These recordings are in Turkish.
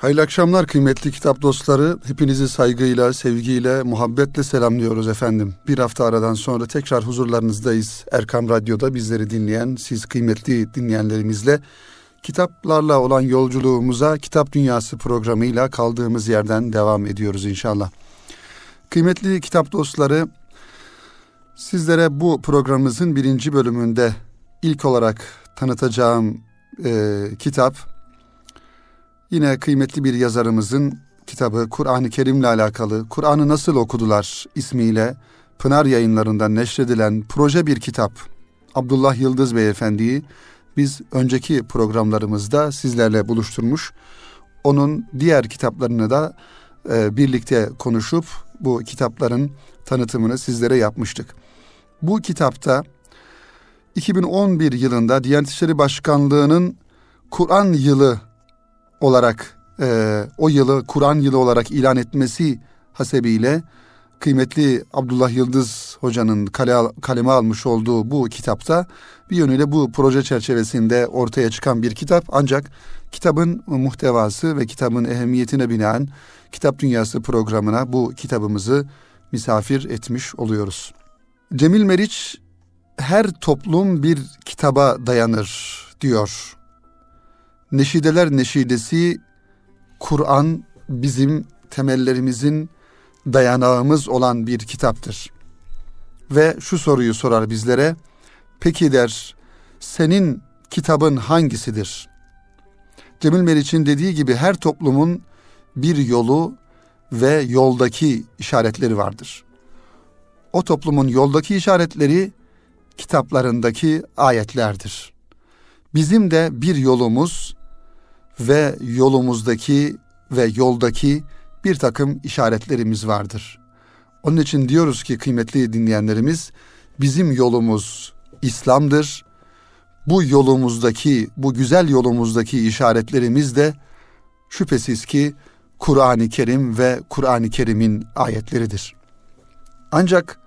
Hayırlı akşamlar kıymetli kitap dostları. Hepinizi saygıyla, sevgiyle, muhabbetle selamlıyoruz efendim. Bir hafta aradan sonra tekrar huzurlarınızdayız. Erkam Radyo'da bizleri dinleyen, siz kıymetli dinleyenlerimizle kitaplarla olan yolculuğumuza Kitap Dünyası programıyla kaldığımız yerden devam ediyoruz inşallah. Kıymetli kitap dostları, sizlere bu programımızın birinci bölümünde ilk olarak tanıtacağım e, kitap Yine kıymetli bir yazarımızın kitabı Kur'an-ı Kerim'le alakalı Kur'an'ı nasıl okudular ismiyle Pınar yayınlarından neşredilen proje bir kitap. Abdullah Yıldız Beyefendi'yi biz önceki programlarımızda sizlerle buluşturmuş. Onun diğer kitaplarını da e, birlikte konuşup bu kitapların tanıtımını sizlere yapmıştık. Bu kitapta 2011 yılında Diyanet İşleri Başkanlığı'nın Kur'an yılı olarak e, o yılı Kur'an yılı olarak ilan etmesi hasebiyle kıymetli Abdullah Yıldız hocanın kale, kaleme almış olduğu bu kitapta bir yönüyle bu proje çerçevesinde ortaya çıkan bir kitap ancak kitabın muhtevası ve kitabın ehemmiyetine binaen Kitap Dünyası programına bu kitabımızı misafir etmiş oluyoruz. Cemil Meriç her toplum bir kitaba dayanır diyor Neşideler Neşidesi Kur'an bizim temellerimizin dayanağımız olan bir kitaptır. Ve şu soruyu sorar bizlere. Peki der, senin kitabın hangisidir? Cemil Meriç'in dediği gibi her toplumun bir yolu ve yoldaki işaretleri vardır. O toplumun yoldaki işaretleri kitaplarındaki ayetlerdir. Bizim de bir yolumuz ve yolumuzdaki ve yoldaki bir takım işaretlerimiz vardır. Onun için diyoruz ki kıymetli dinleyenlerimiz bizim yolumuz İslam'dır. Bu yolumuzdaki, bu güzel yolumuzdaki işaretlerimiz de şüphesiz ki Kur'an-ı Kerim ve Kur'an-ı Kerim'in ayetleridir. Ancak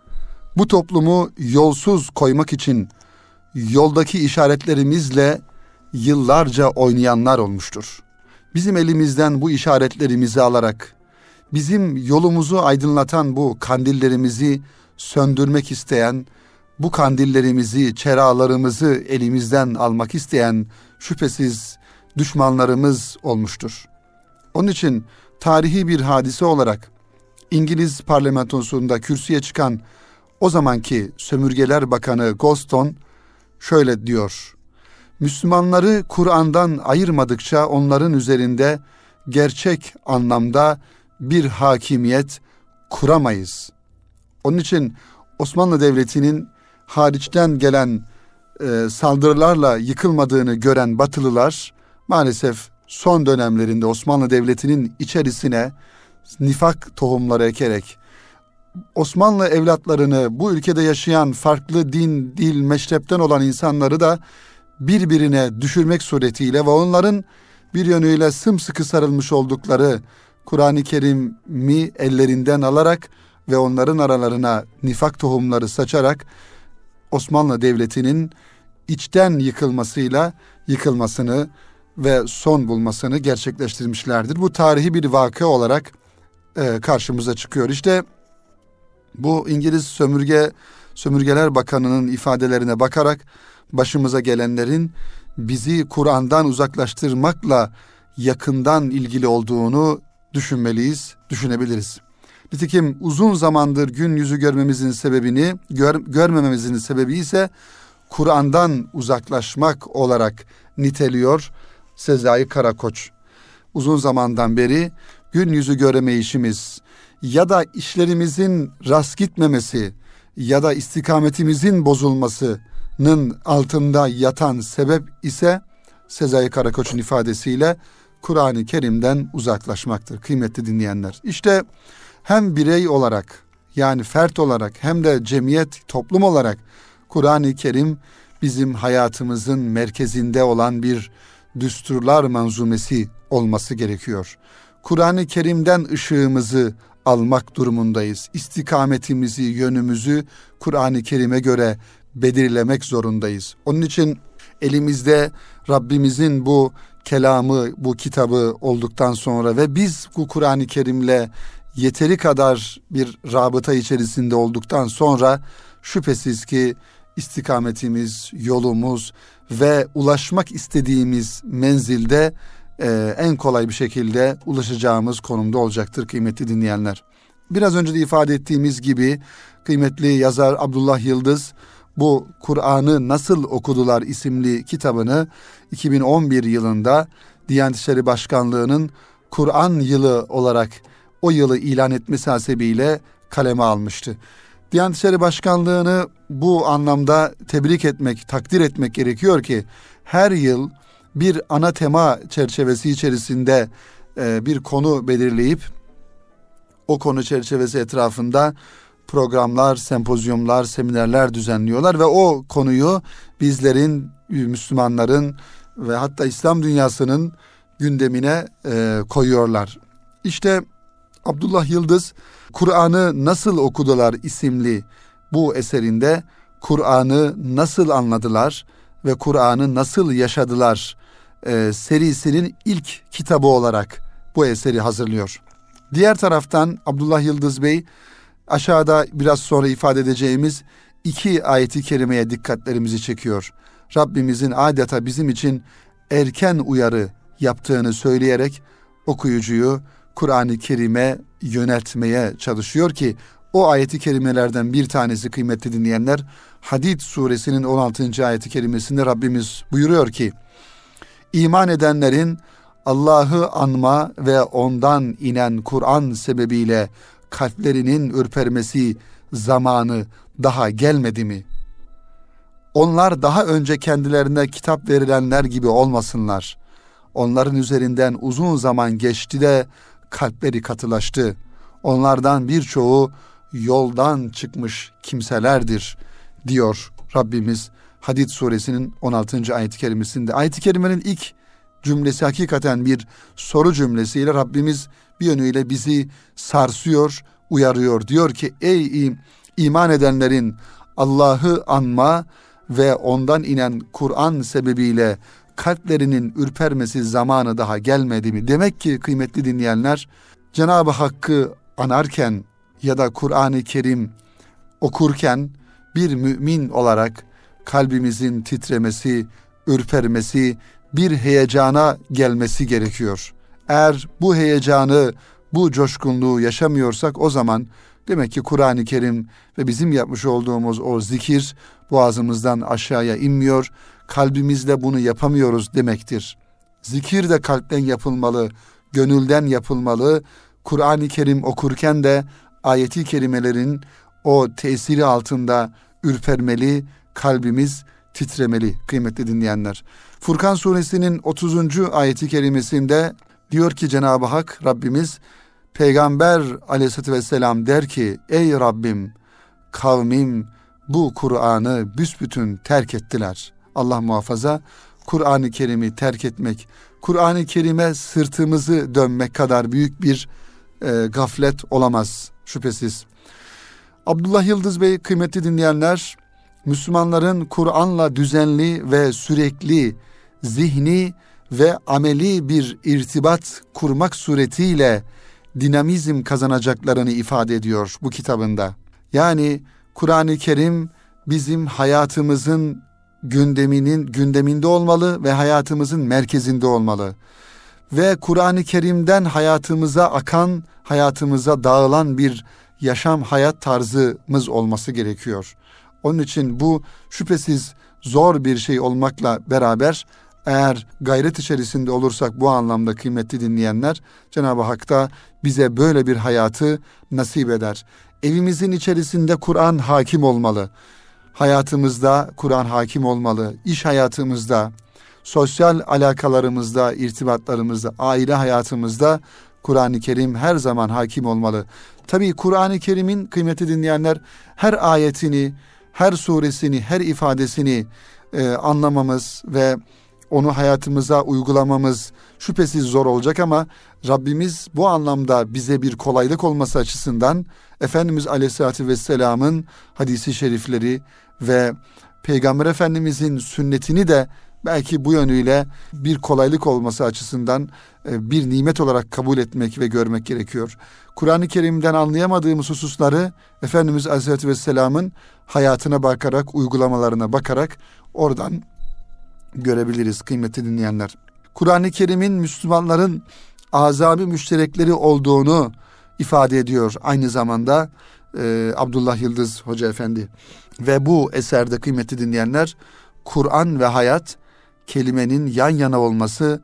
bu toplumu yolsuz koymak için yoldaki işaretlerimizle yıllarca oynayanlar olmuştur. Bizim elimizden bu işaretlerimizi alarak bizim yolumuzu aydınlatan bu kandillerimizi söndürmek isteyen, bu kandillerimizi, çeralarımızı elimizden almak isteyen şüphesiz düşmanlarımız olmuştur. Onun için tarihi bir hadise olarak İngiliz parlamentosunda kürsüye çıkan o zamanki sömürgeler bakanı Goston şöyle diyor. Müslümanları Kur'an'dan ayırmadıkça onların üzerinde gerçek anlamda bir hakimiyet kuramayız. Onun için Osmanlı Devleti'nin hariçten gelen e, saldırılarla yıkılmadığını gören Batılılar maalesef son dönemlerinde Osmanlı Devleti'nin içerisine nifak tohumları ekerek Osmanlı evlatlarını bu ülkede yaşayan farklı din, dil, meşrepten olan insanları da birbirine düşürmek suretiyle ve onların bir yönüyle sımsıkı sarılmış oldukları Kur'an-ı Kerim'i ellerinden alarak ve onların aralarına nifak tohumları saçarak Osmanlı Devleti'nin içten yıkılmasıyla yıkılmasını ve son bulmasını gerçekleştirmişlerdir. Bu tarihi bir vakı olarak e, karşımıza çıkıyor. İşte bu İngiliz sömürge sömürgeler bakanının ifadelerine bakarak başımıza gelenlerin bizi Kur'an'dan uzaklaştırmakla yakından ilgili olduğunu düşünmeliyiz, düşünebiliriz. Nitekim uzun zamandır gün yüzü görmemizin sebebini, gör, görmememizin sebebi ise Kur'an'dan uzaklaşmak olarak niteliyor Sezai Karakoç. Uzun zamandan beri gün yüzü göremeyişimiz ya da işlerimizin rast gitmemesi ya da istikametimizin bozulması nın altında yatan sebep ise Sezai Karakoç'un ifadesiyle Kur'an-ı Kerim'den uzaklaşmaktır kıymetli dinleyenler. İşte hem birey olarak yani fert olarak hem de cemiyet toplum olarak Kur'an-ı Kerim bizim hayatımızın merkezinde olan bir düsturlar manzumesi olması gerekiyor. Kur'an-ı Kerim'den ışığımızı almak durumundayız. İstikametimizi, yönümüzü Kur'an-ı Kerim'e göre belirlemek zorundayız. Onun için elimizde Rabbimizin bu kelamı, bu kitabı olduktan sonra ve biz bu Kur'an-ı Kerim'le yeteri kadar bir rabıta içerisinde olduktan sonra şüphesiz ki istikametimiz, yolumuz ve ulaşmak istediğimiz menzilde e, en kolay bir şekilde ulaşacağımız konumda olacaktır kıymetli dinleyenler. Biraz önce de ifade ettiğimiz gibi kıymetli yazar Abdullah Yıldız bu Kur'an'ı Nasıl Okudular isimli kitabını 2011 yılında Diyanet İşleri Başkanlığı'nın Kur'an yılı olarak o yılı ilan etmesi hasebiyle kaleme almıştı. Diyanet İşleri Başkanlığı'nı bu anlamda tebrik etmek, takdir etmek gerekiyor ki her yıl bir ana tema çerçevesi içerisinde e, bir konu belirleyip o konu çerçevesi etrafında programlar, sempozyumlar, seminerler düzenliyorlar ve o konuyu bizlerin, Müslümanların ve hatta İslam dünyasının gündemine e, koyuyorlar. İşte Abdullah Yıldız Kur'an'ı nasıl okudular isimli bu eserinde Kur'an'ı nasıl anladılar ve Kur'an'ı nasıl yaşadılar e, serisinin ilk kitabı olarak bu eseri hazırlıyor. Diğer taraftan Abdullah Yıldız Bey aşağıda biraz sonra ifade edeceğimiz iki ayeti kerimeye dikkatlerimizi çekiyor. Rabbimizin adeta bizim için erken uyarı yaptığını söyleyerek okuyucuyu Kur'an-ı Kerim'e yöneltmeye çalışıyor ki o ayeti kerimelerden bir tanesi kıymetli dinleyenler Hadid suresinin 16. ayeti kerimesinde Rabbimiz buyuruyor ki iman edenlerin Allah'ı anma ve ondan inen Kur'an sebebiyle kalplerinin ürpermesi zamanı daha gelmedi mi? Onlar daha önce kendilerine kitap verilenler gibi olmasınlar. Onların üzerinden uzun zaman geçti de kalpleri katılaştı. Onlardan birçoğu yoldan çıkmış kimselerdir diyor Rabbimiz Hadid suresinin 16. ayet-i kerimesinde. Ayet-i kerimenin ilk cümlesi hakikaten bir soru cümlesiyle Rabbimiz bir yönüyle bizi sarsıyor, uyarıyor. Diyor ki ey iman edenlerin Allah'ı anma ve ondan inen Kur'an sebebiyle kalplerinin ürpermesi zamanı daha gelmedi mi? Demek ki kıymetli dinleyenler Cenab-ı Hakk'ı anarken ya da Kur'an-ı Kerim okurken bir mümin olarak kalbimizin titremesi, ürpermesi, bir heyecana gelmesi gerekiyor. Eğer bu heyecanı, bu coşkunluğu yaşamıyorsak o zaman demek ki Kur'an-ı Kerim ve bizim yapmış olduğumuz o zikir boğazımızdan aşağıya inmiyor. Kalbimizle bunu yapamıyoruz demektir. Zikir de kalpten yapılmalı, gönülden yapılmalı. Kur'an-ı Kerim okurken de ayeti kerimelerin o tesiri altında ürpermeli, kalbimiz titremeli kıymetli dinleyenler. Furkan suresinin 30. ayeti kerimesinde diyor ki Cenab-ı Hak Rabbimiz Peygamber aleyhissalatü vesselam der ki ey Rabbim kavmim bu Kur'an'ı büsbütün terk ettiler. Allah muhafaza Kur'an-ı Kerim'i terk etmek, Kur'an-ı Kerim'e sırtımızı dönmek kadar büyük bir e, gaflet olamaz şüphesiz. Abdullah Yıldız Bey kıymetli dinleyenler Müslümanların Kur'an'la düzenli ve sürekli zihni ve ameli bir irtibat kurmak suretiyle dinamizm kazanacaklarını ifade ediyor bu kitabında. Yani Kur'an-ı Kerim bizim hayatımızın gündeminin gündeminde olmalı ve hayatımızın merkezinde olmalı. Ve Kur'an-ı Kerim'den hayatımıza akan, hayatımıza dağılan bir yaşam hayat tarzımız olması gerekiyor. Onun için bu şüphesiz zor bir şey olmakla beraber eğer gayret içerisinde olursak bu anlamda kıymetli dinleyenler Cenab-ı Hak da bize böyle bir hayatı nasip eder. Evimizin içerisinde Kur'an hakim olmalı. Hayatımızda Kur'an hakim olmalı. İş hayatımızda, sosyal alakalarımızda, irtibatlarımızda, aile hayatımızda Kur'an-ı Kerim her zaman hakim olmalı. Tabii Kur'an-ı Kerim'in kıymeti dinleyenler her ayetini, her suresini, her ifadesini e, anlamamız ve onu hayatımıza uygulamamız şüphesiz zor olacak ama Rabbimiz bu anlamda bize bir kolaylık olması açısından Efendimiz Aleyhisselatü Vesselam'ın hadisi şerifleri ve Peygamber Efendimizin sünnetini de belki bu yönüyle bir kolaylık olması açısından e, bir nimet olarak kabul etmek ve görmek gerekiyor. Kur'an-ı Kerim'den anlayamadığımız hususları Efendimiz Aleyhisselatü Vesselam'ın hayatına bakarak, uygulamalarına bakarak oradan görebiliriz kıymetli dinleyenler. Kur'an-ı Kerim'in Müslümanların azami müşterekleri olduğunu ifade ediyor aynı zamanda e, Abdullah Yıldız Hoca Efendi. Ve bu eserde kıymetli dinleyenler Kur'an ve hayat kelimenin yan yana olması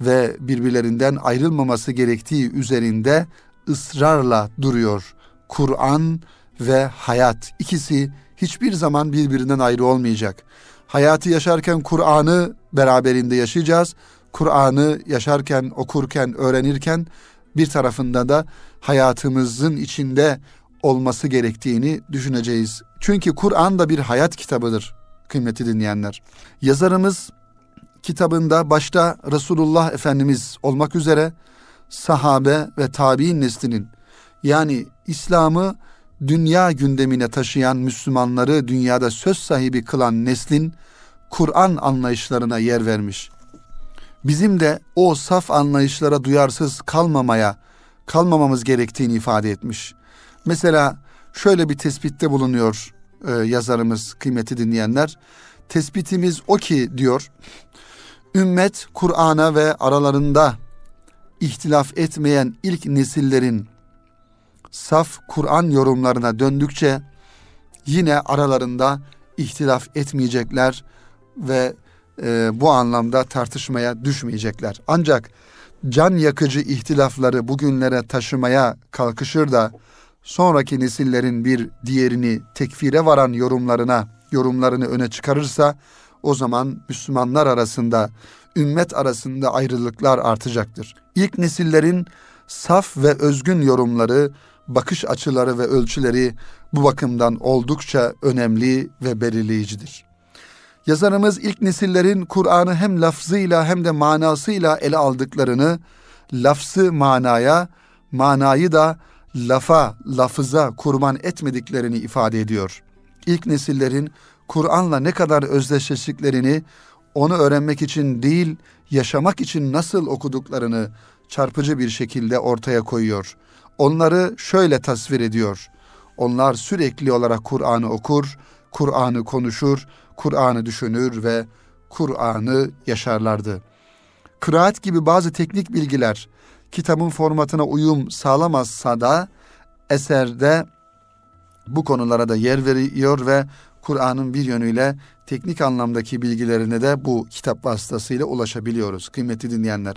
ve birbirlerinden ayrılmaması gerektiği üzerinde ısrarla duruyor. Kur'an ve hayat ikisi hiçbir zaman birbirinden ayrı olmayacak. Hayatı yaşarken Kur'an'ı beraberinde yaşayacağız. Kur'an'ı yaşarken, okurken, öğrenirken bir tarafında da hayatımızın içinde olması gerektiğini düşüneceğiz. Çünkü Kur'an da bir hayat kitabıdır kıymeti dinleyenler. Yazarımız kitabında başta Resulullah Efendimiz olmak üzere sahabe ve tabi'in neslinin yani İslam'ı dünya gündemine taşıyan Müslümanları dünyada söz sahibi kılan neslin Kur'an anlayışlarına yer vermiş. Bizim de o saf anlayışlara duyarsız kalmamaya, kalmamamız gerektiğini ifade etmiş. Mesela şöyle bir tespitte bulunuyor e, yazarımız kıymeti dinleyenler. Tespitimiz o ki diyor, ümmet Kur'an'a ve aralarında ihtilaf etmeyen ilk nesillerin saf Kur'an yorumlarına döndükçe yine aralarında ihtilaf etmeyecekler ve e, bu anlamda tartışmaya düşmeyecekler. Ancak can yakıcı ihtilafları bugünlere taşımaya kalkışır da sonraki nesillerin bir diğerini tekfire varan yorumlarına yorumlarını öne çıkarırsa o zaman Müslümanlar arasında ümmet arasında ayrılıklar artacaktır. İlk nesillerin saf ve özgün yorumları, bakış açıları ve ölçüleri bu bakımdan oldukça önemli ve belirleyicidir. Yazarımız ilk nesillerin Kur'an'ı hem lafzıyla hem de manasıyla ele aldıklarını, lafzı manaya, manayı da lafa, lafıza kurban etmediklerini ifade ediyor. İlk nesillerin Kur'an'la ne kadar özdeşleştiklerini, onu öğrenmek için değil, yaşamak için nasıl okuduklarını çarpıcı bir şekilde ortaya koyuyor. Onları şöyle tasvir ediyor. Onlar sürekli olarak Kur'an'ı okur, Kur'an'ı konuşur, Kur'an'ı düşünür ve Kur'an'ı yaşarlardı. Kıraat gibi bazı teknik bilgiler kitabın formatına uyum sağlamazsa da eserde bu konulara da yer veriyor ve Kur'an'ın bir yönüyle teknik anlamdaki bilgilerine de bu kitap vasıtasıyla ulaşabiliyoruz kıymetli dinleyenler.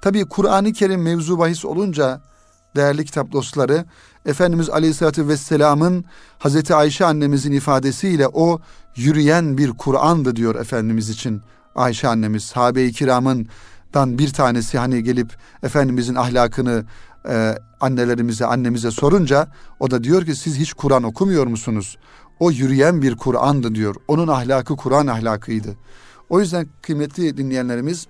Tabii Kur'an-ı Kerim mevzu bahis olunca değerli kitap dostları Efendimiz Aleyhisselatü Vesselam'ın Hazreti Ayşe annemizin ifadesiyle o yürüyen bir Kur'an'dı diyor Efendimiz için Ayşe annemiz sahabe-i kiramından bir tanesi hani gelip Efendimizin ahlakını e, annelerimize annemize sorunca o da diyor ki siz hiç Kur'an okumuyor musunuz? O yürüyen bir Kur'an'dı diyor. Onun ahlakı Kur'an ahlakıydı. O yüzden kıymetli dinleyenlerimiz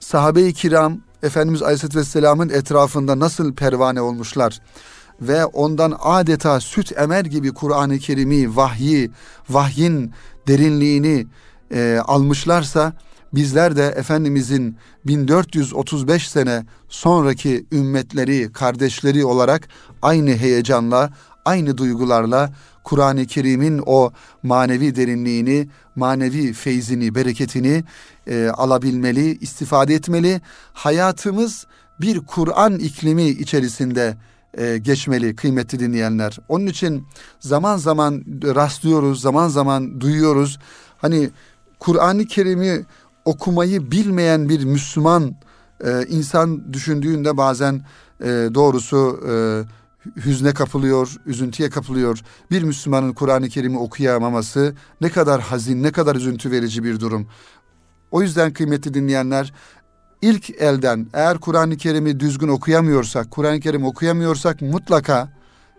sahabe-i kiram Efendimiz Aleyhisselatü Vesselam'ın etrafında nasıl pervane olmuşlar ve ondan adeta süt emer gibi Kur'an-ı Kerim'i, vahyi, vahyin derinliğini e, almışlarsa bizler de Efendimizin 1435 sene sonraki ümmetleri, kardeşleri olarak aynı heyecanla, aynı duygularla Kur'an-ı Kerim'in o manevi derinliğini, manevi feyzini, bereketini e, alabilmeli, istifade etmeli. Hayatımız bir Kur'an iklimi içerisinde e, geçmeli kıymetli dinleyenler. Onun için zaman zaman rastlıyoruz, zaman zaman duyuyoruz. Hani Kur'an-ı Kerim'i okumayı bilmeyen bir Müslüman e, insan düşündüğünde bazen e, doğrusu e, hüzne kapılıyor, üzüntüye kapılıyor. Bir Müslümanın Kur'an-ı Kerim'i okuyamaması ne kadar hazin, ne kadar üzüntü verici bir durum. O yüzden kıymetli dinleyenler ilk elden eğer Kur'an-ı Kerim'i düzgün okuyamıyorsak, Kur'an-ı Kerim okuyamıyorsak mutlaka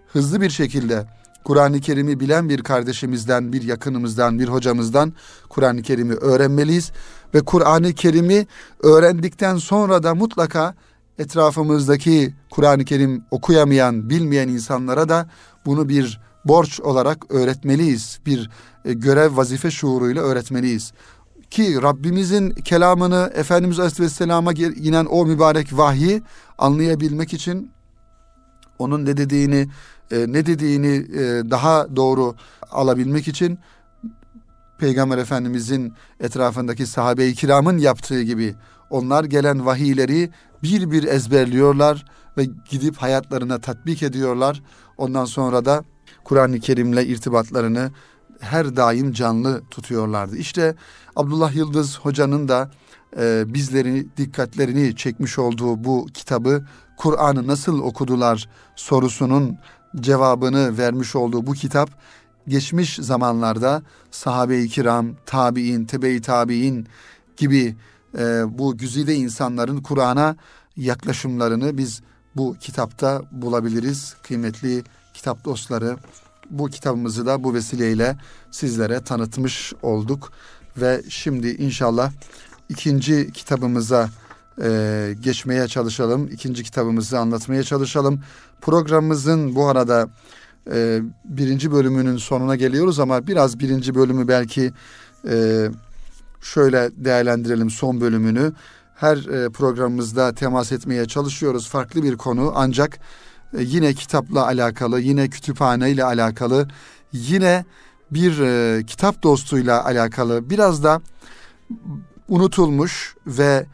hızlı bir şekilde Kur'an-ı Kerim'i bilen bir kardeşimizden, bir yakınımızdan, bir hocamızdan Kur'an-ı Kerim'i öğrenmeliyiz ve Kur'an-ı Kerim'i öğrendikten sonra da mutlaka etrafımızdaki Kur'an-ı Kerim okuyamayan, bilmeyen insanlara da bunu bir borç olarak öğretmeliyiz. Bir e, görev, vazife şuuruyla öğretmeliyiz ki Rabbimizin kelamını Efendimiz Aleyhisselam'a inen o mübarek vahyi anlayabilmek için onun ne dediğini e, ne dediğini e, daha doğru alabilmek için Peygamber Efendimizin etrafındaki sahabe-i kiramın yaptığı gibi onlar gelen vahiyleri bir bir ezberliyorlar ve gidip hayatlarına tatbik ediyorlar. Ondan sonra da Kur'an-ı Kerim'le irtibatlarını her daim canlı tutuyorlardı. İşte Abdullah Yıldız Hoca'nın da e, bizleri dikkatlerini çekmiş olduğu bu kitabı Kur'an'ı nasıl okudular sorusunun cevabını vermiş olduğu bu kitap geçmiş zamanlarda sahabe-i kiram, tabi'in, tebe-i tabi'in gibi e, bu güzide insanların Kur'an'a yaklaşımlarını biz bu kitapta bulabiliriz. Kıymetli kitap dostları bu kitabımızı da bu vesileyle sizlere tanıtmış olduk. Ve şimdi inşallah ikinci kitabımıza e, geçmeye çalışalım. İkinci kitabımızı anlatmaya çalışalım. Programımızın bu arada e, birinci bölümünün sonuna geliyoruz ama biraz birinci bölümü belki e, şöyle değerlendirelim son bölümünü. Her e, programımızda temas etmeye çalışıyoruz farklı bir konu ancak e, yine kitapla alakalı, yine kütüphane ile alakalı, yine bir e, kitap dostuyla alakalı biraz da unutulmuş ve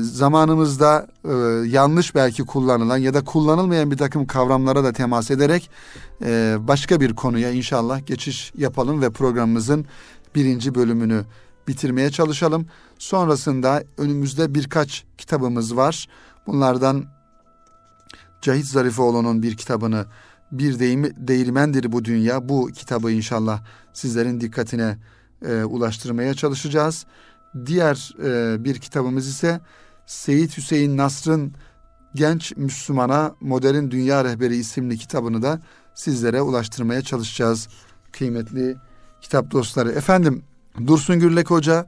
zamanımızda yanlış belki kullanılan ya da kullanılmayan bir takım kavramlara da temas ederek başka bir konuya inşallah geçiş yapalım ve programımızın birinci bölümünü bitirmeye çalışalım. Sonrasında önümüzde birkaç kitabımız var. Bunlardan Cahit Zarifoğlu'nun bir kitabını bir değirmendir bu dünya. Bu kitabı inşallah sizlerin dikkatine e, ulaştırmaya çalışacağız. Diğer e, bir kitabımız ise Seyit Hüseyin Nasr'ın Genç Müslümana Modern Dünya Rehberi isimli kitabını da sizlere ulaştırmaya çalışacağız. Kıymetli kitap dostları. Efendim Dursun Gürlek Hoca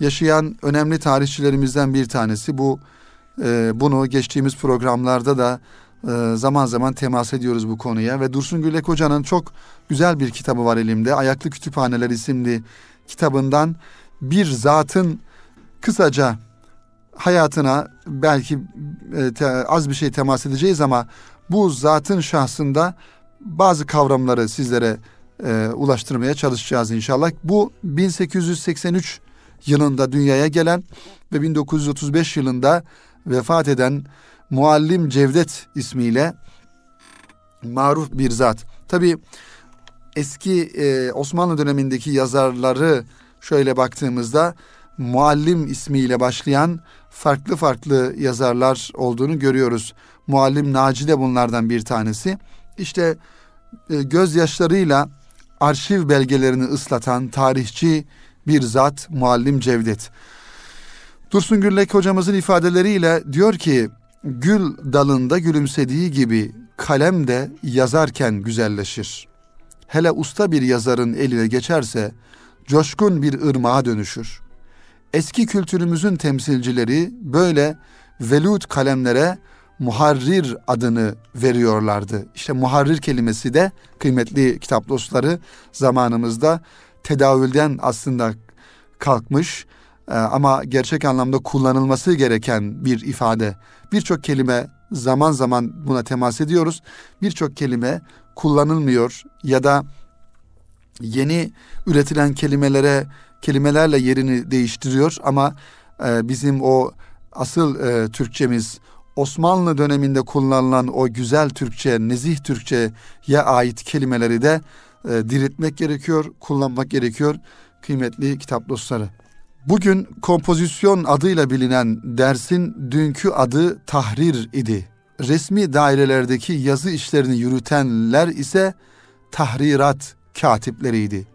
yaşayan önemli tarihçilerimizden bir tanesi. Bu e, bunu geçtiğimiz programlarda da e, zaman zaman temas ediyoruz bu konuya ve Dursun Gürlek Hoca'nın çok güzel bir kitabı var elimde. Ayaklı Kütüphaneler isimli kitabından bir zatın kısaca hayatına belki e, te, az bir şey temas edeceğiz ama bu zatın şahsında bazı kavramları sizlere e, ulaştırmaya çalışacağız inşallah. Bu 1883 yılında dünyaya gelen ve 1935 yılında vefat eden Muallim Cevdet ismiyle maruf bir zat. Tabi eski e, Osmanlı dönemindeki yazarları şöyle baktığımızda Muallim ismiyle başlayan farklı farklı yazarlar olduğunu görüyoruz. Muallim Naci de bunlardan bir tanesi. İşte e, gözyaşlarıyla arşiv belgelerini ıslatan tarihçi bir zat Muallim Cevdet. Dursun Gürlek hocamızın ifadeleriyle diyor ki gül dalında gülümsediği gibi kalem de yazarken güzelleşir. Hele usta bir yazarın eline geçerse coşkun bir ırmağa dönüşür. Eski kültürümüzün temsilcileri böyle velut kalemlere muharrir adını veriyorlardı. İşte muharrir kelimesi de kıymetli kitap dostları zamanımızda tedavülden aslında kalkmış ee, ama gerçek anlamda kullanılması gereken bir ifade. Birçok kelime zaman zaman buna temas ediyoruz. Birçok kelime kullanılmıyor ya da yeni üretilen kelimelere kelimelerle yerini değiştiriyor ama e, bizim o asıl e, Türkçemiz Osmanlı döneminde kullanılan o güzel Türkçe, nezih Türkçe'ye ait kelimeleri de e, diriltmek gerekiyor, kullanmak gerekiyor kıymetli kitap dostları. Bugün kompozisyon adıyla bilinen dersin dünkü adı tahrir idi. Resmi dairelerdeki yazı işlerini yürütenler ise tahrirat katipleriydi.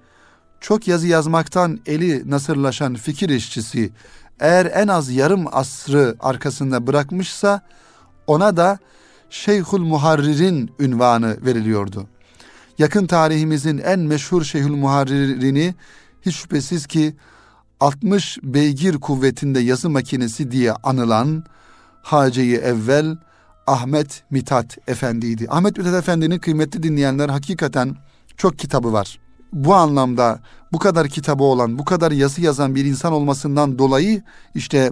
Çok yazı yazmaktan eli nasırlaşan fikir işçisi eğer en az yarım asrı arkasında bırakmışsa ona da Şeyhül Muharrir'in ünvanı veriliyordu. Yakın tarihimizin en meşhur Şeyhül Muharrir'ini hiç şüphesiz ki 60 beygir kuvvetinde yazı makinesi diye anılan Haceyi Evvel Ahmet Mithat Efendi'ydi. Ahmet Mithat Efendi'nin kıymetli dinleyenler hakikaten çok kitabı var. Bu anlamda bu kadar kitabı olan, bu kadar yazı yazan bir insan olmasından dolayı işte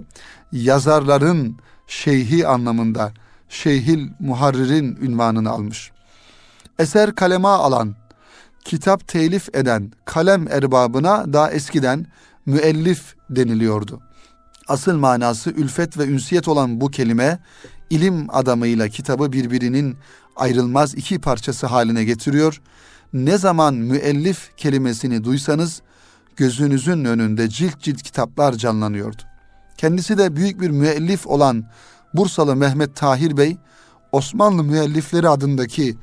yazarların şeyhi anlamında Şeyhil Muharrir'in ünvanını almış. Eser kalema alan, kitap telif eden kalem erbabına daha eskiden müellif deniliyordu. Asıl manası ülfet ve ünsiyet olan bu kelime ilim adamıyla kitabı birbirinin ayrılmaz iki parçası haline getiriyor. Ne zaman müellif kelimesini duysanız gözünüzün önünde cilt cilt kitaplar canlanıyordu. Kendisi de büyük bir müellif olan Bursalı Mehmet Tahir Bey, Osmanlı Müellifleri adındaki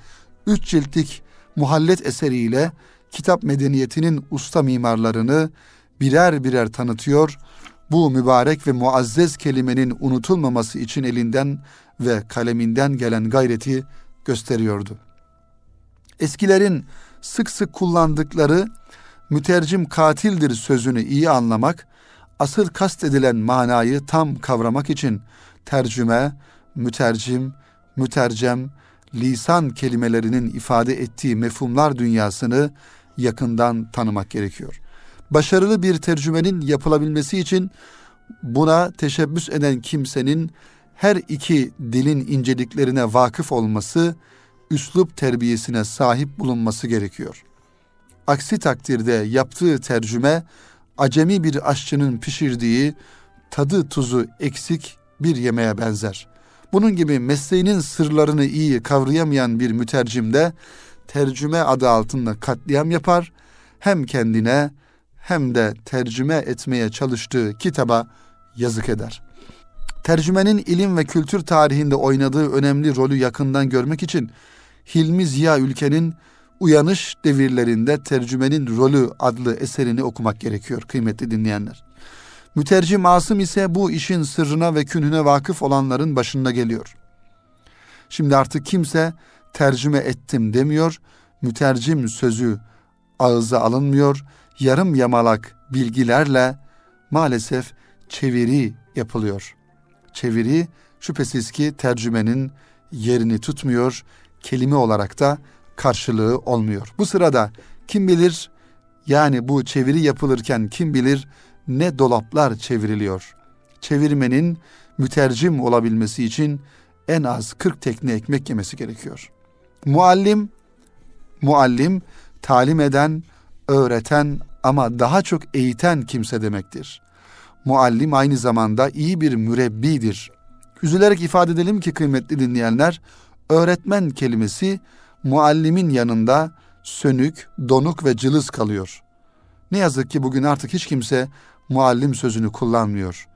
üç ciltlik muhallet eseriyle kitap medeniyetinin usta mimarlarını birer birer tanıtıyor. Bu mübarek ve muazzez kelimenin unutulmaması için elinden ve kaleminden gelen gayreti gösteriyordu. Eskilerin sık sık kullandıkları mütercim katildir sözünü iyi anlamak, asıl kastedilen manayı tam kavramak için tercüme, mütercim, mütercem, lisan kelimelerinin ifade ettiği mefhumlar dünyasını yakından tanımak gerekiyor. Başarılı bir tercümenin yapılabilmesi için buna teşebbüs eden kimsenin her iki dilin inceliklerine vakıf olması, üslup terbiyesine sahip bulunması gerekiyor. Aksi takdirde yaptığı tercüme acemi bir aşçının pişirdiği tadı tuzu eksik bir yemeğe benzer. Bunun gibi mesleğinin sırlarını iyi kavrayamayan bir mütercim de tercüme adı altında katliam yapar. Hem kendine hem de tercüme etmeye çalıştığı kitaba yazık eder. Tercümenin ilim ve kültür tarihinde oynadığı önemli rolü yakından görmek için Hilmi Ziya Ülke'nin Uyanış Devirlerinde Tercümenin Rolü adlı eserini okumak gerekiyor kıymetli dinleyenler. Mütercim Asım ise bu işin sırrına ve künhüne vakıf olanların başında geliyor. Şimdi artık kimse tercüme ettim demiyor, mütercim sözü ağıza alınmıyor, yarım yamalak bilgilerle maalesef çeviri yapılıyor. Çeviri şüphesiz ki tercümenin yerini tutmuyor, kelime olarak da karşılığı olmuyor. Bu sırada kim bilir yani bu çeviri yapılırken kim bilir ne dolaplar çevriliyor. Çevirmenin mütercim olabilmesi için en az 40 tekne ekmek yemesi gerekiyor. Muallim, muallim talim eden, öğreten ama daha çok eğiten kimse demektir. Muallim aynı zamanda iyi bir mürebbidir. Üzülerek ifade edelim ki kıymetli dinleyenler, öğretmen kelimesi muallimin yanında sönük, donuk ve cılız kalıyor. Ne yazık ki bugün artık hiç kimse muallim sözünü kullanmıyor.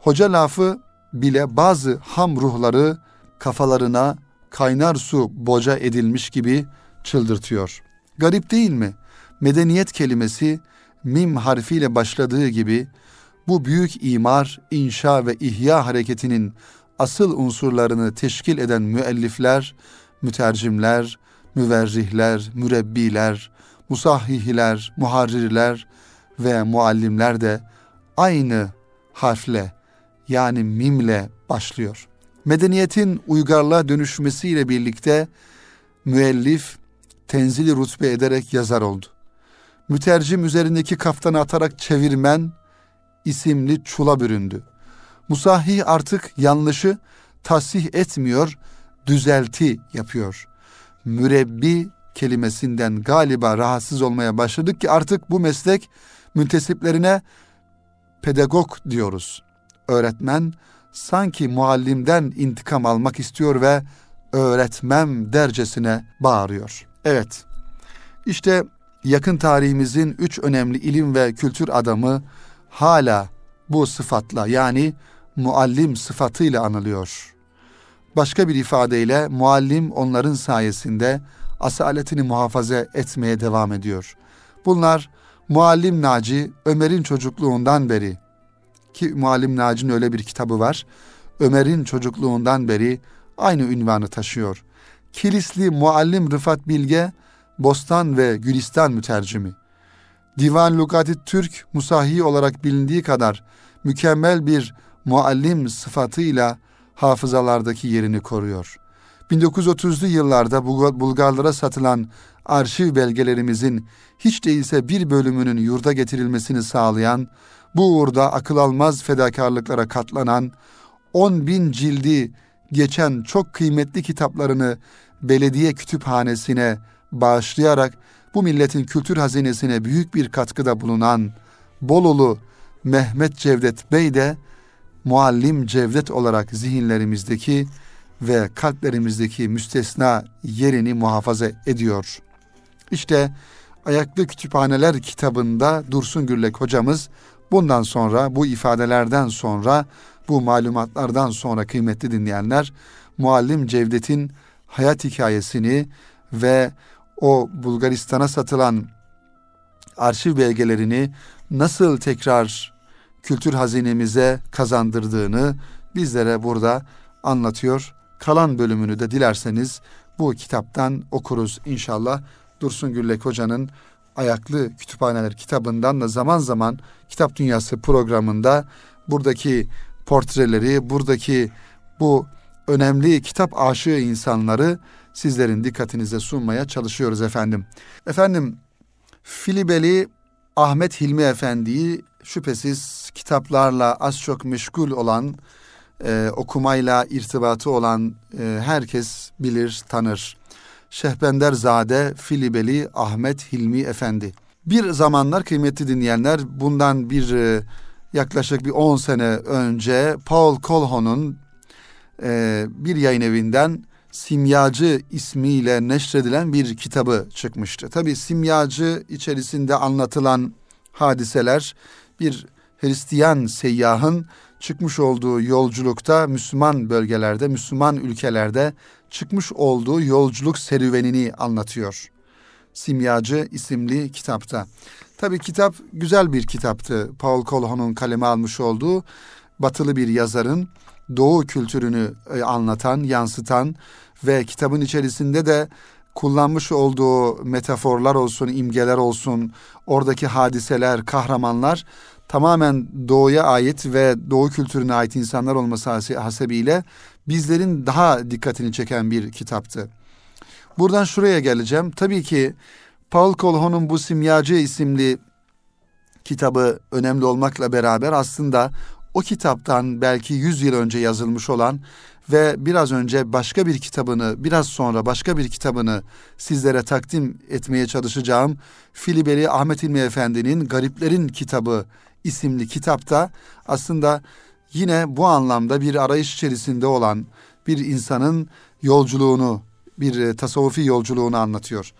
Hoca lafı bile bazı ham ruhları kafalarına kaynar su boca edilmiş gibi çıldırtıyor. Garip değil mi? Medeniyet kelimesi mim harfiyle başladığı gibi bu büyük imar, inşa ve ihya hareketinin asıl unsurlarını teşkil eden müellifler, mütercimler, müverrihler, mürebbiler, musahhihiler, muharrirler ve muallimler de aynı harfle yani mimle başlıyor. Medeniyetin uygarlığa dönüşmesiyle birlikte müellif tenzili rutbe ederek yazar oldu. Mütercim üzerindeki kaftanı atarak çevirmen isimli çula büründü. Musahih artık yanlışı tasih etmiyor, düzelti yapıyor. Mürebbi kelimesinden galiba rahatsız olmaya başladık ki artık bu meslek müntesiplerine pedagog diyoruz. Öğretmen sanki muallimden intikam almak istiyor ve öğretmem dercesine bağırıyor. Evet, işte yakın tarihimizin üç önemli ilim ve kültür adamı hala bu sıfatla yani muallim sıfatıyla anılıyor. Başka bir ifadeyle muallim onların sayesinde asaletini muhafaza etmeye devam ediyor. Bunlar Muallim Naci Ömer'in çocukluğundan beri ki Muallim Naci'nin öyle bir kitabı var. Ömer'in çocukluğundan beri aynı ünvanı taşıyor. Kilisli Muallim Rıfat Bilge Bostan ve Gülistan mütercimi. Divan Lugati Türk Musahi olarak bilindiği kadar mükemmel bir muallim sıfatıyla hafızalardaki yerini koruyor. 1930'lu yıllarda Bulgarlara satılan arşiv belgelerimizin hiç değilse bir bölümünün yurda getirilmesini sağlayan, bu uğurda akıl almaz fedakarlıklara katlanan, 10 bin cildi geçen çok kıymetli kitaplarını belediye kütüphanesine bağışlayarak bu milletin kültür hazinesine büyük bir katkıda bulunan Bolulu Mehmet Cevdet Bey de muallim Cevdet olarak zihinlerimizdeki ve kalplerimizdeki müstesna yerini muhafaza ediyor. İşte Ayaklı Kütüphaneler kitabında Dursun Gürlek hocamız bundan sonra bu ifadelerden sonra bu malumatlardan sonra kıymetli dinleyenler muallim Cevdet'in hayat hikayesini ve o Bulgaristan'a satılan arşiv belgelerini nasıl tekrar kültür hazinemize kazandırdığını bizlere burada anlatıyor. Kalan bölümünü de dilerseniz bu kitaptan okuruz inşallah. Dursun Güllek Hoca'nın Ayaklı Kütüphaneler kitabından da zaman zaman Kitap Dünyası programında buradaki portreleri, buradaki bu önemli kitap aşığı insanları sizlerin dikkatinize sunmaya çalışıyoruz efendim. Efendim Filibeli Ahmet Hilmi Efendi'yi şüphesiz kitaplarla az çok meşgul olan, e, okumayla irtibatı olan e, herkes bilir, tanır. Şehbenderzade Filibeli Ahmet Hilmi Efendi. Bir zamanlar kıymetli dinleyenler bundan bir e, yaklaşık bir 10 sene önce Paul Colhoun'un e, bir yayın evinden Simyacı ismiyle neşredilen bir kitabı çıkmıştı. Tabi Simyacı içerisinde anlatılan hadiseler bir Hristiyan seyyahın çıkmış olduğu yolculukta Müslüman bölgelerde, Müslüman ülkelerde çıkmış olduğu yolculuk serüvenini anlatıyor. Simyacı isimli kitapta. Tabi kitap güzel bir kitaptı. Paul Colhoun'un kaleme almış olduğu batılı bir yazarın doğu kültürünü e, anlatan, yansıtan ve kitabın içerisinde de kullanmış olduğu metaforlar olsun, imgeler olsun, oradaki hadiseler, kahramanlar tamamen doğuya ait ve doğu kültürüne ait insanlar olması hasebiyle bizlerin daha dikkatini çeken bir kitaptı. Buradan şuraya geleceğim. Tabii ki Paul Colhoun'un bu Simyacı isimli kitabı önemli olmakla beraber aslında o kitaptan belki 100 yıl önce yazılmış olan ve biraz önce başka bir kitabını, biraz sonra başka bir kitabını sizlere takdim etmeye çalışacağım. Filibeli Ahmet İlmi Efendi'nin Gariplerin Kitabı isimli kitapta aslında yine bu anlamda bir arayış içerisinde olan bir insanın yolculuğunu, bir e, tasavvufi yolculuğunu anlatıyor.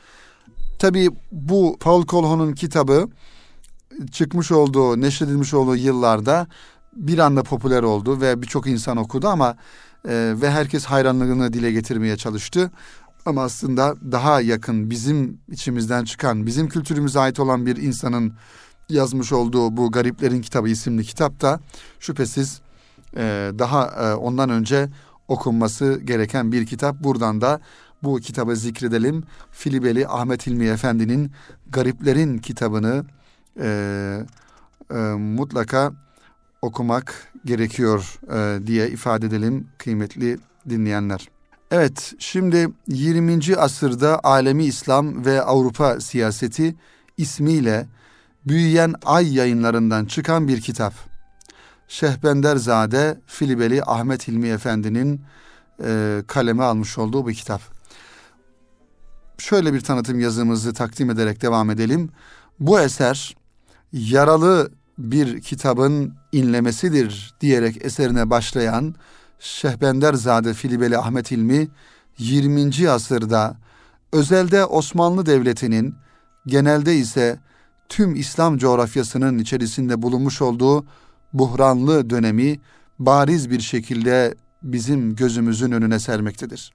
Tabii bu Paul Colhoun'un kitabı çıkmış olduğu, neşredilmiş olduğu yıllarda bir anda popüler oldu ve birçok insan okudu ama e, ve herkes hayranlığını dile getirmeye çalıştı. Ama aslında daha yakın bizim içimizden çıkan, bizim kültürümüze ait olan bir insanın yazmış olduğu bu Gariplerin Kitabı isimli kitapta şüphesiz e, daha e, ondan önce okunması gereken bir kitap. Buradan da bu kitabı zikredelim. Filibeli Ahmet Hilmi Efendi'nin Gariplerin kitabını e, e, mutlaka okumak gerekiyor e, diye ifade edelim kıymetli dinleyenler. Evet, şimdi 20. asırda alemi İslam ve Avrupa siyaseti ismiyle Büyüyen Ay yayınlarından çıkan bir kitap. Şehbenderzade Filibeli Ahmet Hilmi Efendi'nin e, kaleme almış olduğu bir kitap. Şöyle bir tanıtım yazımızı takdim ederek devam edelim. Bu eser yaralı bir kitabın inlemesidir diyerek eserine başlayan Şehbenderzade Filibeli Ahmet İlmi 20. asırda özelde Osmanlı Devleti'nin genelde ise tüm İslam coğrafyasının içerisinde bulunmuş olduğu buhranlı dönemi bariz bir şekilde bizim gözümüzün önüne sermektedir.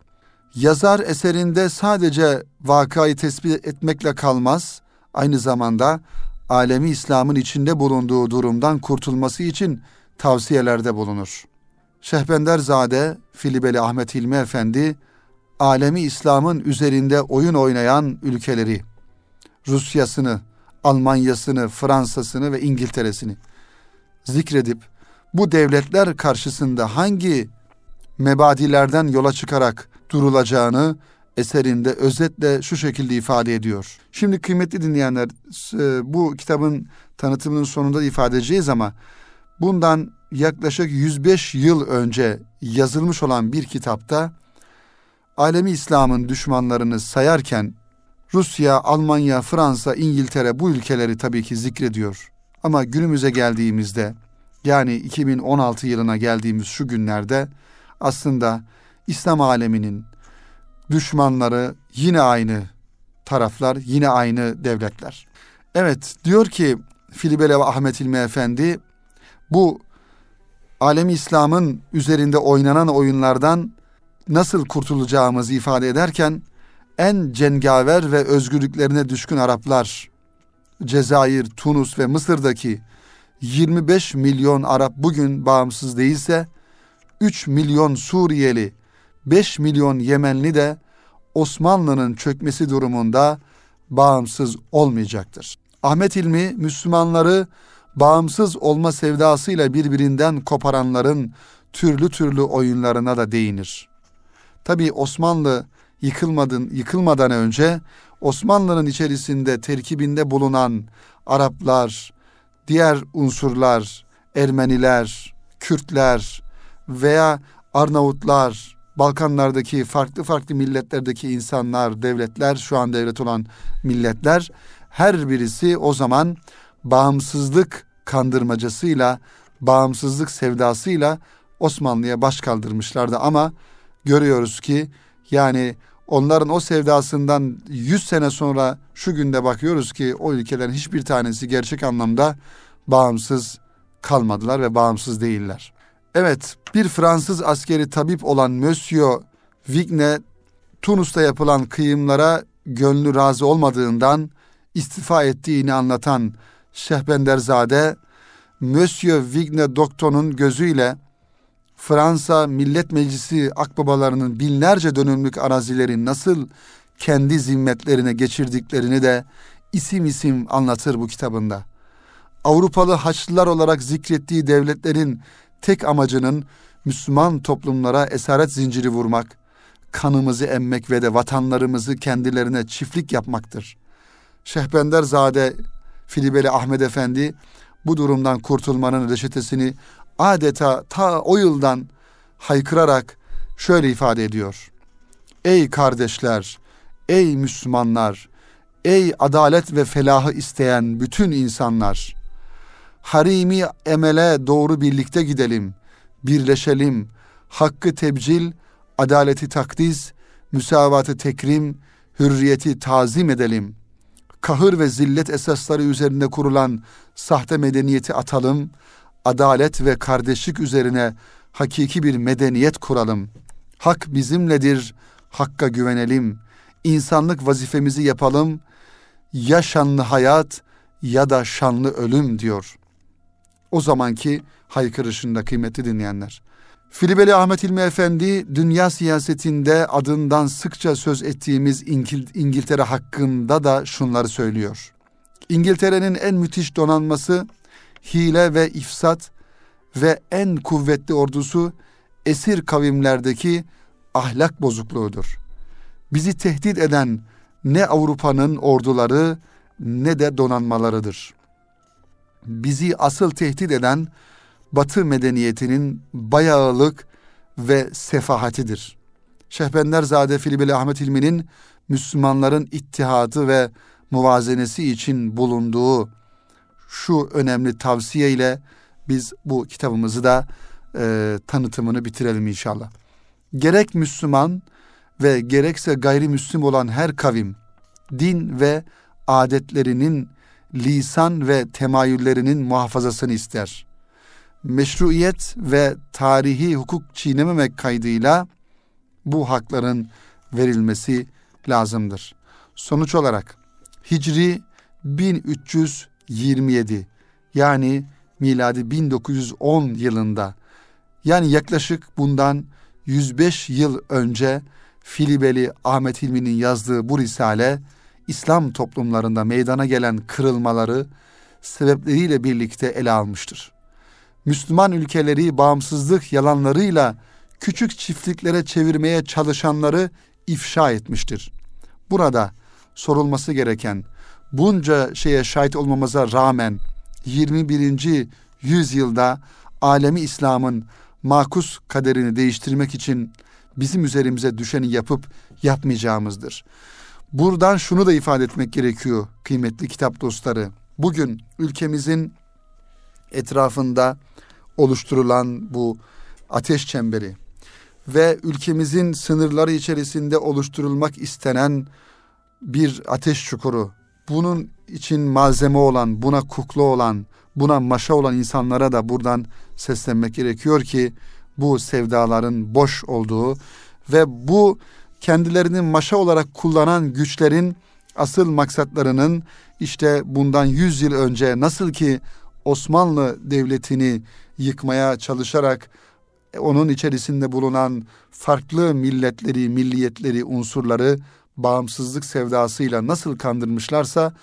Yazar eserinde sadece vakayı tespit etmekle kalmaz, aynı zamanda alemi İslam'ın içinde bulunduğu durumdan kurtulması için tavsiyelerde bulunur. Şehbenderzade Filibeli Ahmet Hilmi Efendi alemi İslam'ın üzerinde oyun oynayan ülkeleri Rusyasını, Almanyasını, Fransa'sını ve İngiltere'sini zikredip bu devletler karşısında hangi mebadilerden yola çıkarak durulacağını eserinde özetle şu şekilde ifade ediyor. Şimdi kıymetli dinleyenler e, bu kitabın tanıtımının sonunda ifade edeceğiz ama bundan yaklaşık 105 yıl önce yazılmış olan bir kitapta alemi İslam'ın düşmanlarını sayarken Rusya, Almanya, Fransa, İngiltere bu ülkeleri tabii ki zikrediyor. Ama günümüze geldiğimizde yani 2016 yılına geldiğimiz şu günlerde aslında İslam aleminin düşmanları yine aynı taraflar, yine aynı devletler. Evet diyor ki Filibele ve Ahmet İlmi Efendi bu alemi İslam'ın üzerinde oynanan oyunlardan nasıl kurtulacağımızı ifade ederken en cengaver ve özgürlüklerine düşkün Araplar, Cezayir, Tunus ve Mısır'daki 25 milyon Arap bugün bağımsız değilse 3 milyon Suriyeli, 5 milyon Yemenli de Osmanlı'nın çökmesi durumunda bağımsız olmayacaktır. Ahmet İlmi Müslümanları bağımsız olma sevdasıyla birbirinden koparanların türlü türlü oyunlarına da değinir. Tabi Osmanlı yıkılmadın, yıkılmadan önce Osmanlı'nın içerisinde terkibinde bulunan Araplar, diğer unsurlar, Ermeniler, Kürtler veya Arnavutlar, Balkanlardaki farklı farklı milletlerdeki insanlar, devletler, şu an devlet olan milletler her birisi o zaman bağımsızlık kandırmacasıyla, bağımsızlık sevdasıyla Osmanlı'ya baş kaldırmışlardı. Ama görüyoruz ki yani onların o sevdasından 100 sene sonra şu günde bakıyoruz ki o ülkelerin hiçbir tanesi gerçek anlamda bağımsız kalmadılar ve bağımsız değiller. Evet, bir Fransız askeri tabip olan Monsieur Vigne, Tunus'ta yapılan kıyımlara gönlü razı olmadığından istifa ettiğini anlatan Şehbenderzade, Monsieur Vigne Doktor'un gözüyle Fransa Millet Meclisi akbabalarının binlerce dönümlük arazileri nasıl kendi zimmetlerine geçirdiklerini de isim isim anlatır bu kitabında. Avrupalı Haçlılar olarak zikrettiği devletlerin tek amacının Müslüman toplumlara esaret zinciri vurmak, kanımızı emmek ve de vatanlarımızı kendilerine çiftlik yapmaktır. Şehbenderzade Filibeli Ahmet Efendi bu durumdan kurtulmanın reçetesini adeta ta o yıldan haykırarak şöyle ifade ediyor. Ey kardeşler, ey Müslümanlar, ey adalet ve felahı isteyen bütün insanlar, harimi emele doğru birlikte gidelim, birleşelim, hakkı tebcil, adaleti takdiz, müsavatı tekrim, hürriyeti tazim edelim. Kahır ve zillet esasları üzerinde kurulan sahte medeniyeti atalım, adalet ve kardeşlik üzerine hakiki bir medeniyet kuralım. Hak bizimledir, hakka güvenelim. İnsanlık vazifemizi yapalım. Ya şanlı hayat ya da şanlı ölüm diyor. O zamanki haykırışında kıymetli dinleyenler. Filibeli Ahmet İlmi Efendi dünya siyasetinde adından sıkça söz ettiğimiz İngil İngiltere hakkında da şunları söylüyor. İngiltere'nin en müthiş donanması hile ve ifsat ve en kuvvetli ordusu esir kavimlerdeki ahlak bozukluğudur. Bizi tehdit eden ne Avrupa'nın orduları ne de donanmalarıdır. Bizi asıl tehdit eden Batı medeniyetinin bayağılık ve sefahatidir. Şehbenderzade Filibeli Ahmet İlmi'nin Müslümanların ittihadı ve muvazenesi için bulunduğu şu önemli tavsiye ile biz bu kitabımızı da e, tanıtımını bitirelim inşallah. Gerek Müslüman ve gerekse gayrimüslim olan her kavim din ve adetlerinin lisan ve temayüllerinin muhafazasını ister. Meşruiyet ve tarihi hukuk çiğnememek kaydıyla bu hakların verilmesi lazımdır. Sonuç olarak Hicri 1300 27 yani miladi 1910 yılında yani yaklaşık bundan 105 yıl önce Filibeli Ahmet Hilmi'nin yazdığı bu risale İslam toplumlarında meydana gelen kırılmaları sebepleriyle birlikte ele almıştır. Müslüman ülkeleri bağımsızlık yalanlarıyla küçük çiftliklere çevirmeye çalışanları ifşa etmiştir. Burada sorulması gereken bunca şeye şahit olmamıza rağmen 21. yüzyılda alemi İslam'ın makus kaderini değiştirmek için bizim üzerimize düşeni yapıp yapmayacağımızdır. Buradan şunu da ifade etmek gerekiyor kıymetli kitap dostları. Bugün ülkemizin etrafında oluşturulan bu ateş çemberi ve ülkemizin sınırları içerisinde oluşturulmak istenen bir ateş çukuru. Bunun için malzeme olan, buna kukla olan, buna maşa olan insanlara da buradan seslenmek gerekiyor ki bu sevdaların boş olduğu ve bu kendilerini maşa olarak kullanan güçlerin asıl maksatlarının işte bundan yüz yıl önce nasıl ki Osmanlı Devleti'ni yıkmaya çalışarak onun içerisinde bulunan farklı milletleri, milliyetleri, unsurları bağımsızlık sevdasıyla nasıl kandırmışlarsa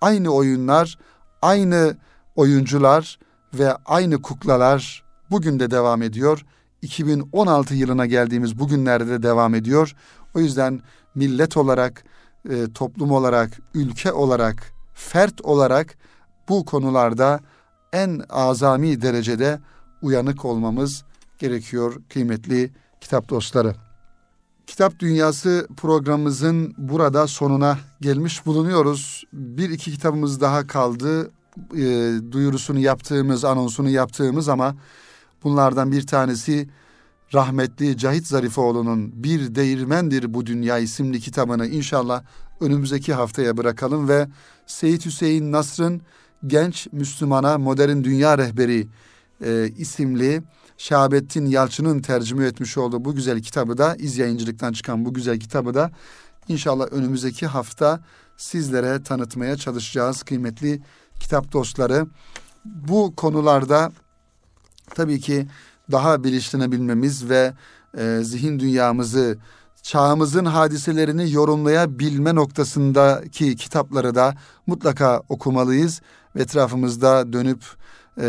aynı oyunlar, aynı oyuncular ve aynı kuklalar bugün de devam ediyor. 2016 yılına geldiğimiz bugünlerde de devam ediyor. O yüzden millet olarak, e, toplum olarak, ülke olarak, fert olarak bu konularda en azami derecede uyanık olmamız gerekiyor kıymetli kitap dostları. Kitap Dünyası programımızın burada sonuna gelmiş bulunuyoruz. Bir iki kitabımız daha kaldı. E, duyurusunu yaptığımız, anonsunu yaptığımız ama bunlardan bir tanesi rahmetli Cahit Zarifoğlu'nun Bir Değirmendir Bu Dünya isimli kitabını inşallah önümüzdeki haftaya bırakalım ve Seyit Hüseyin Nasr'ın Genç Müslümana Modern Dünya Rehberi e, isimli Şahabettin Yalçın'ın tercüme etmiş olduğu bu güzel kitabı da İz Yayıncılık'tan çıkan bu güzel kitabı da inşallah önümüzdeki hafta sizlere tanıtmaya çalışacağız kıymetli kitap dostları. Bu konularda tabii ki daha bilinçlenebilmemiz ve e, zihin dünyamızı çağımızın hadiselerini yorumlayabilme noktasındaki kitapları da mutlaka okumalıyız ve etrafımızda dönüp e,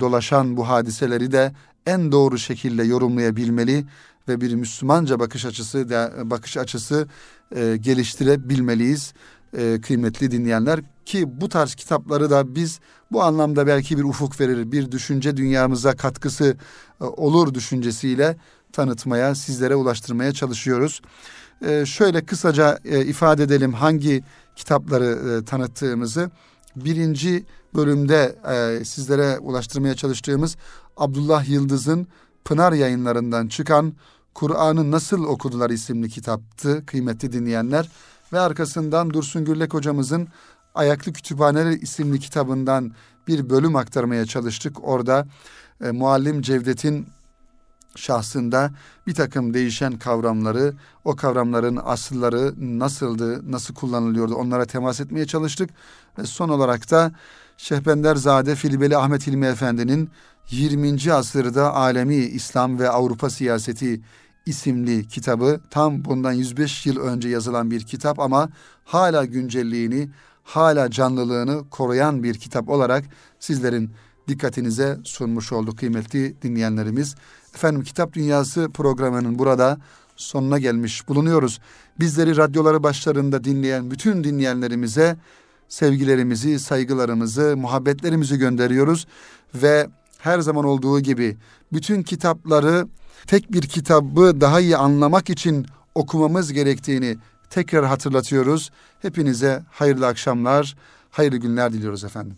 dolaşan bu hadiseleri de en doğru şekilde yorumlayabilmeli ve bir Müslümanca bakış açısı bakış açısı e, geliştirebilmeliyiz e, kıymetli dinleyenler ki bu tarz kitapları da biz bu anlamda belki bir ufuk verir, bir düşünce dünyamıza katkısı e, olur düşüncesiyle tanıtmaya, sizlere ulaştırmaya çalışıyoruz. E, şöyle kısaca e, ifade edelim hangi kitapları e, tanıttığımızı. Birinci bölümde e, sizlere ulaştırmaya çalıştığımız Abdullah Yıldız'ın Pınar yayınlarından çıkan Kur'an'ı Nasıl Okudular isimli kitaptı kıymetli dinleyenler. Ve arkasından Dursun Gürlek hocamızın Ayaklı Kütüphaneler isimli kitabından bir bölüm aktarmaya çalıştık. Orada e, Muallim Cevdet'in şahsında bir takım değişen kavramları, o kavramların asılları nasıldı, nasıl kullanılıyordu onlara temas etmeye çalıştık. Ve son olarak da Şehbenderzade Filibeli Ahmet Hilmi Efendi'nin 20. asırda alemi İslam ve Avrupa siyaseti isimli kitabı tam bundan 105 yıl önce yazılan bir kitap ama hala güncelliğini, hala canlılığını koruyan bir kitap olarak sizlerin dikkatinize sunmuş olduk kıymetli dinleyenlerimiz. Efendim Kitap Dünyası programının burada sonuna gelmiş bulunuyoruz. Bizleri radyoları başlarında dinleyen bütün dinleyenlerimize sevgilerimizi, saygılarımızı, muhabbetlerimizi gönderiyoruz ve her zaman olduğu gibi bütün kitapları tek bir kitabı daha iyi anlamak için okumamız gerektiğini tekrar hatırlatıyoruz. Hepinize hayırlı akşamlar, hayırlı günler diliyoruz efendim.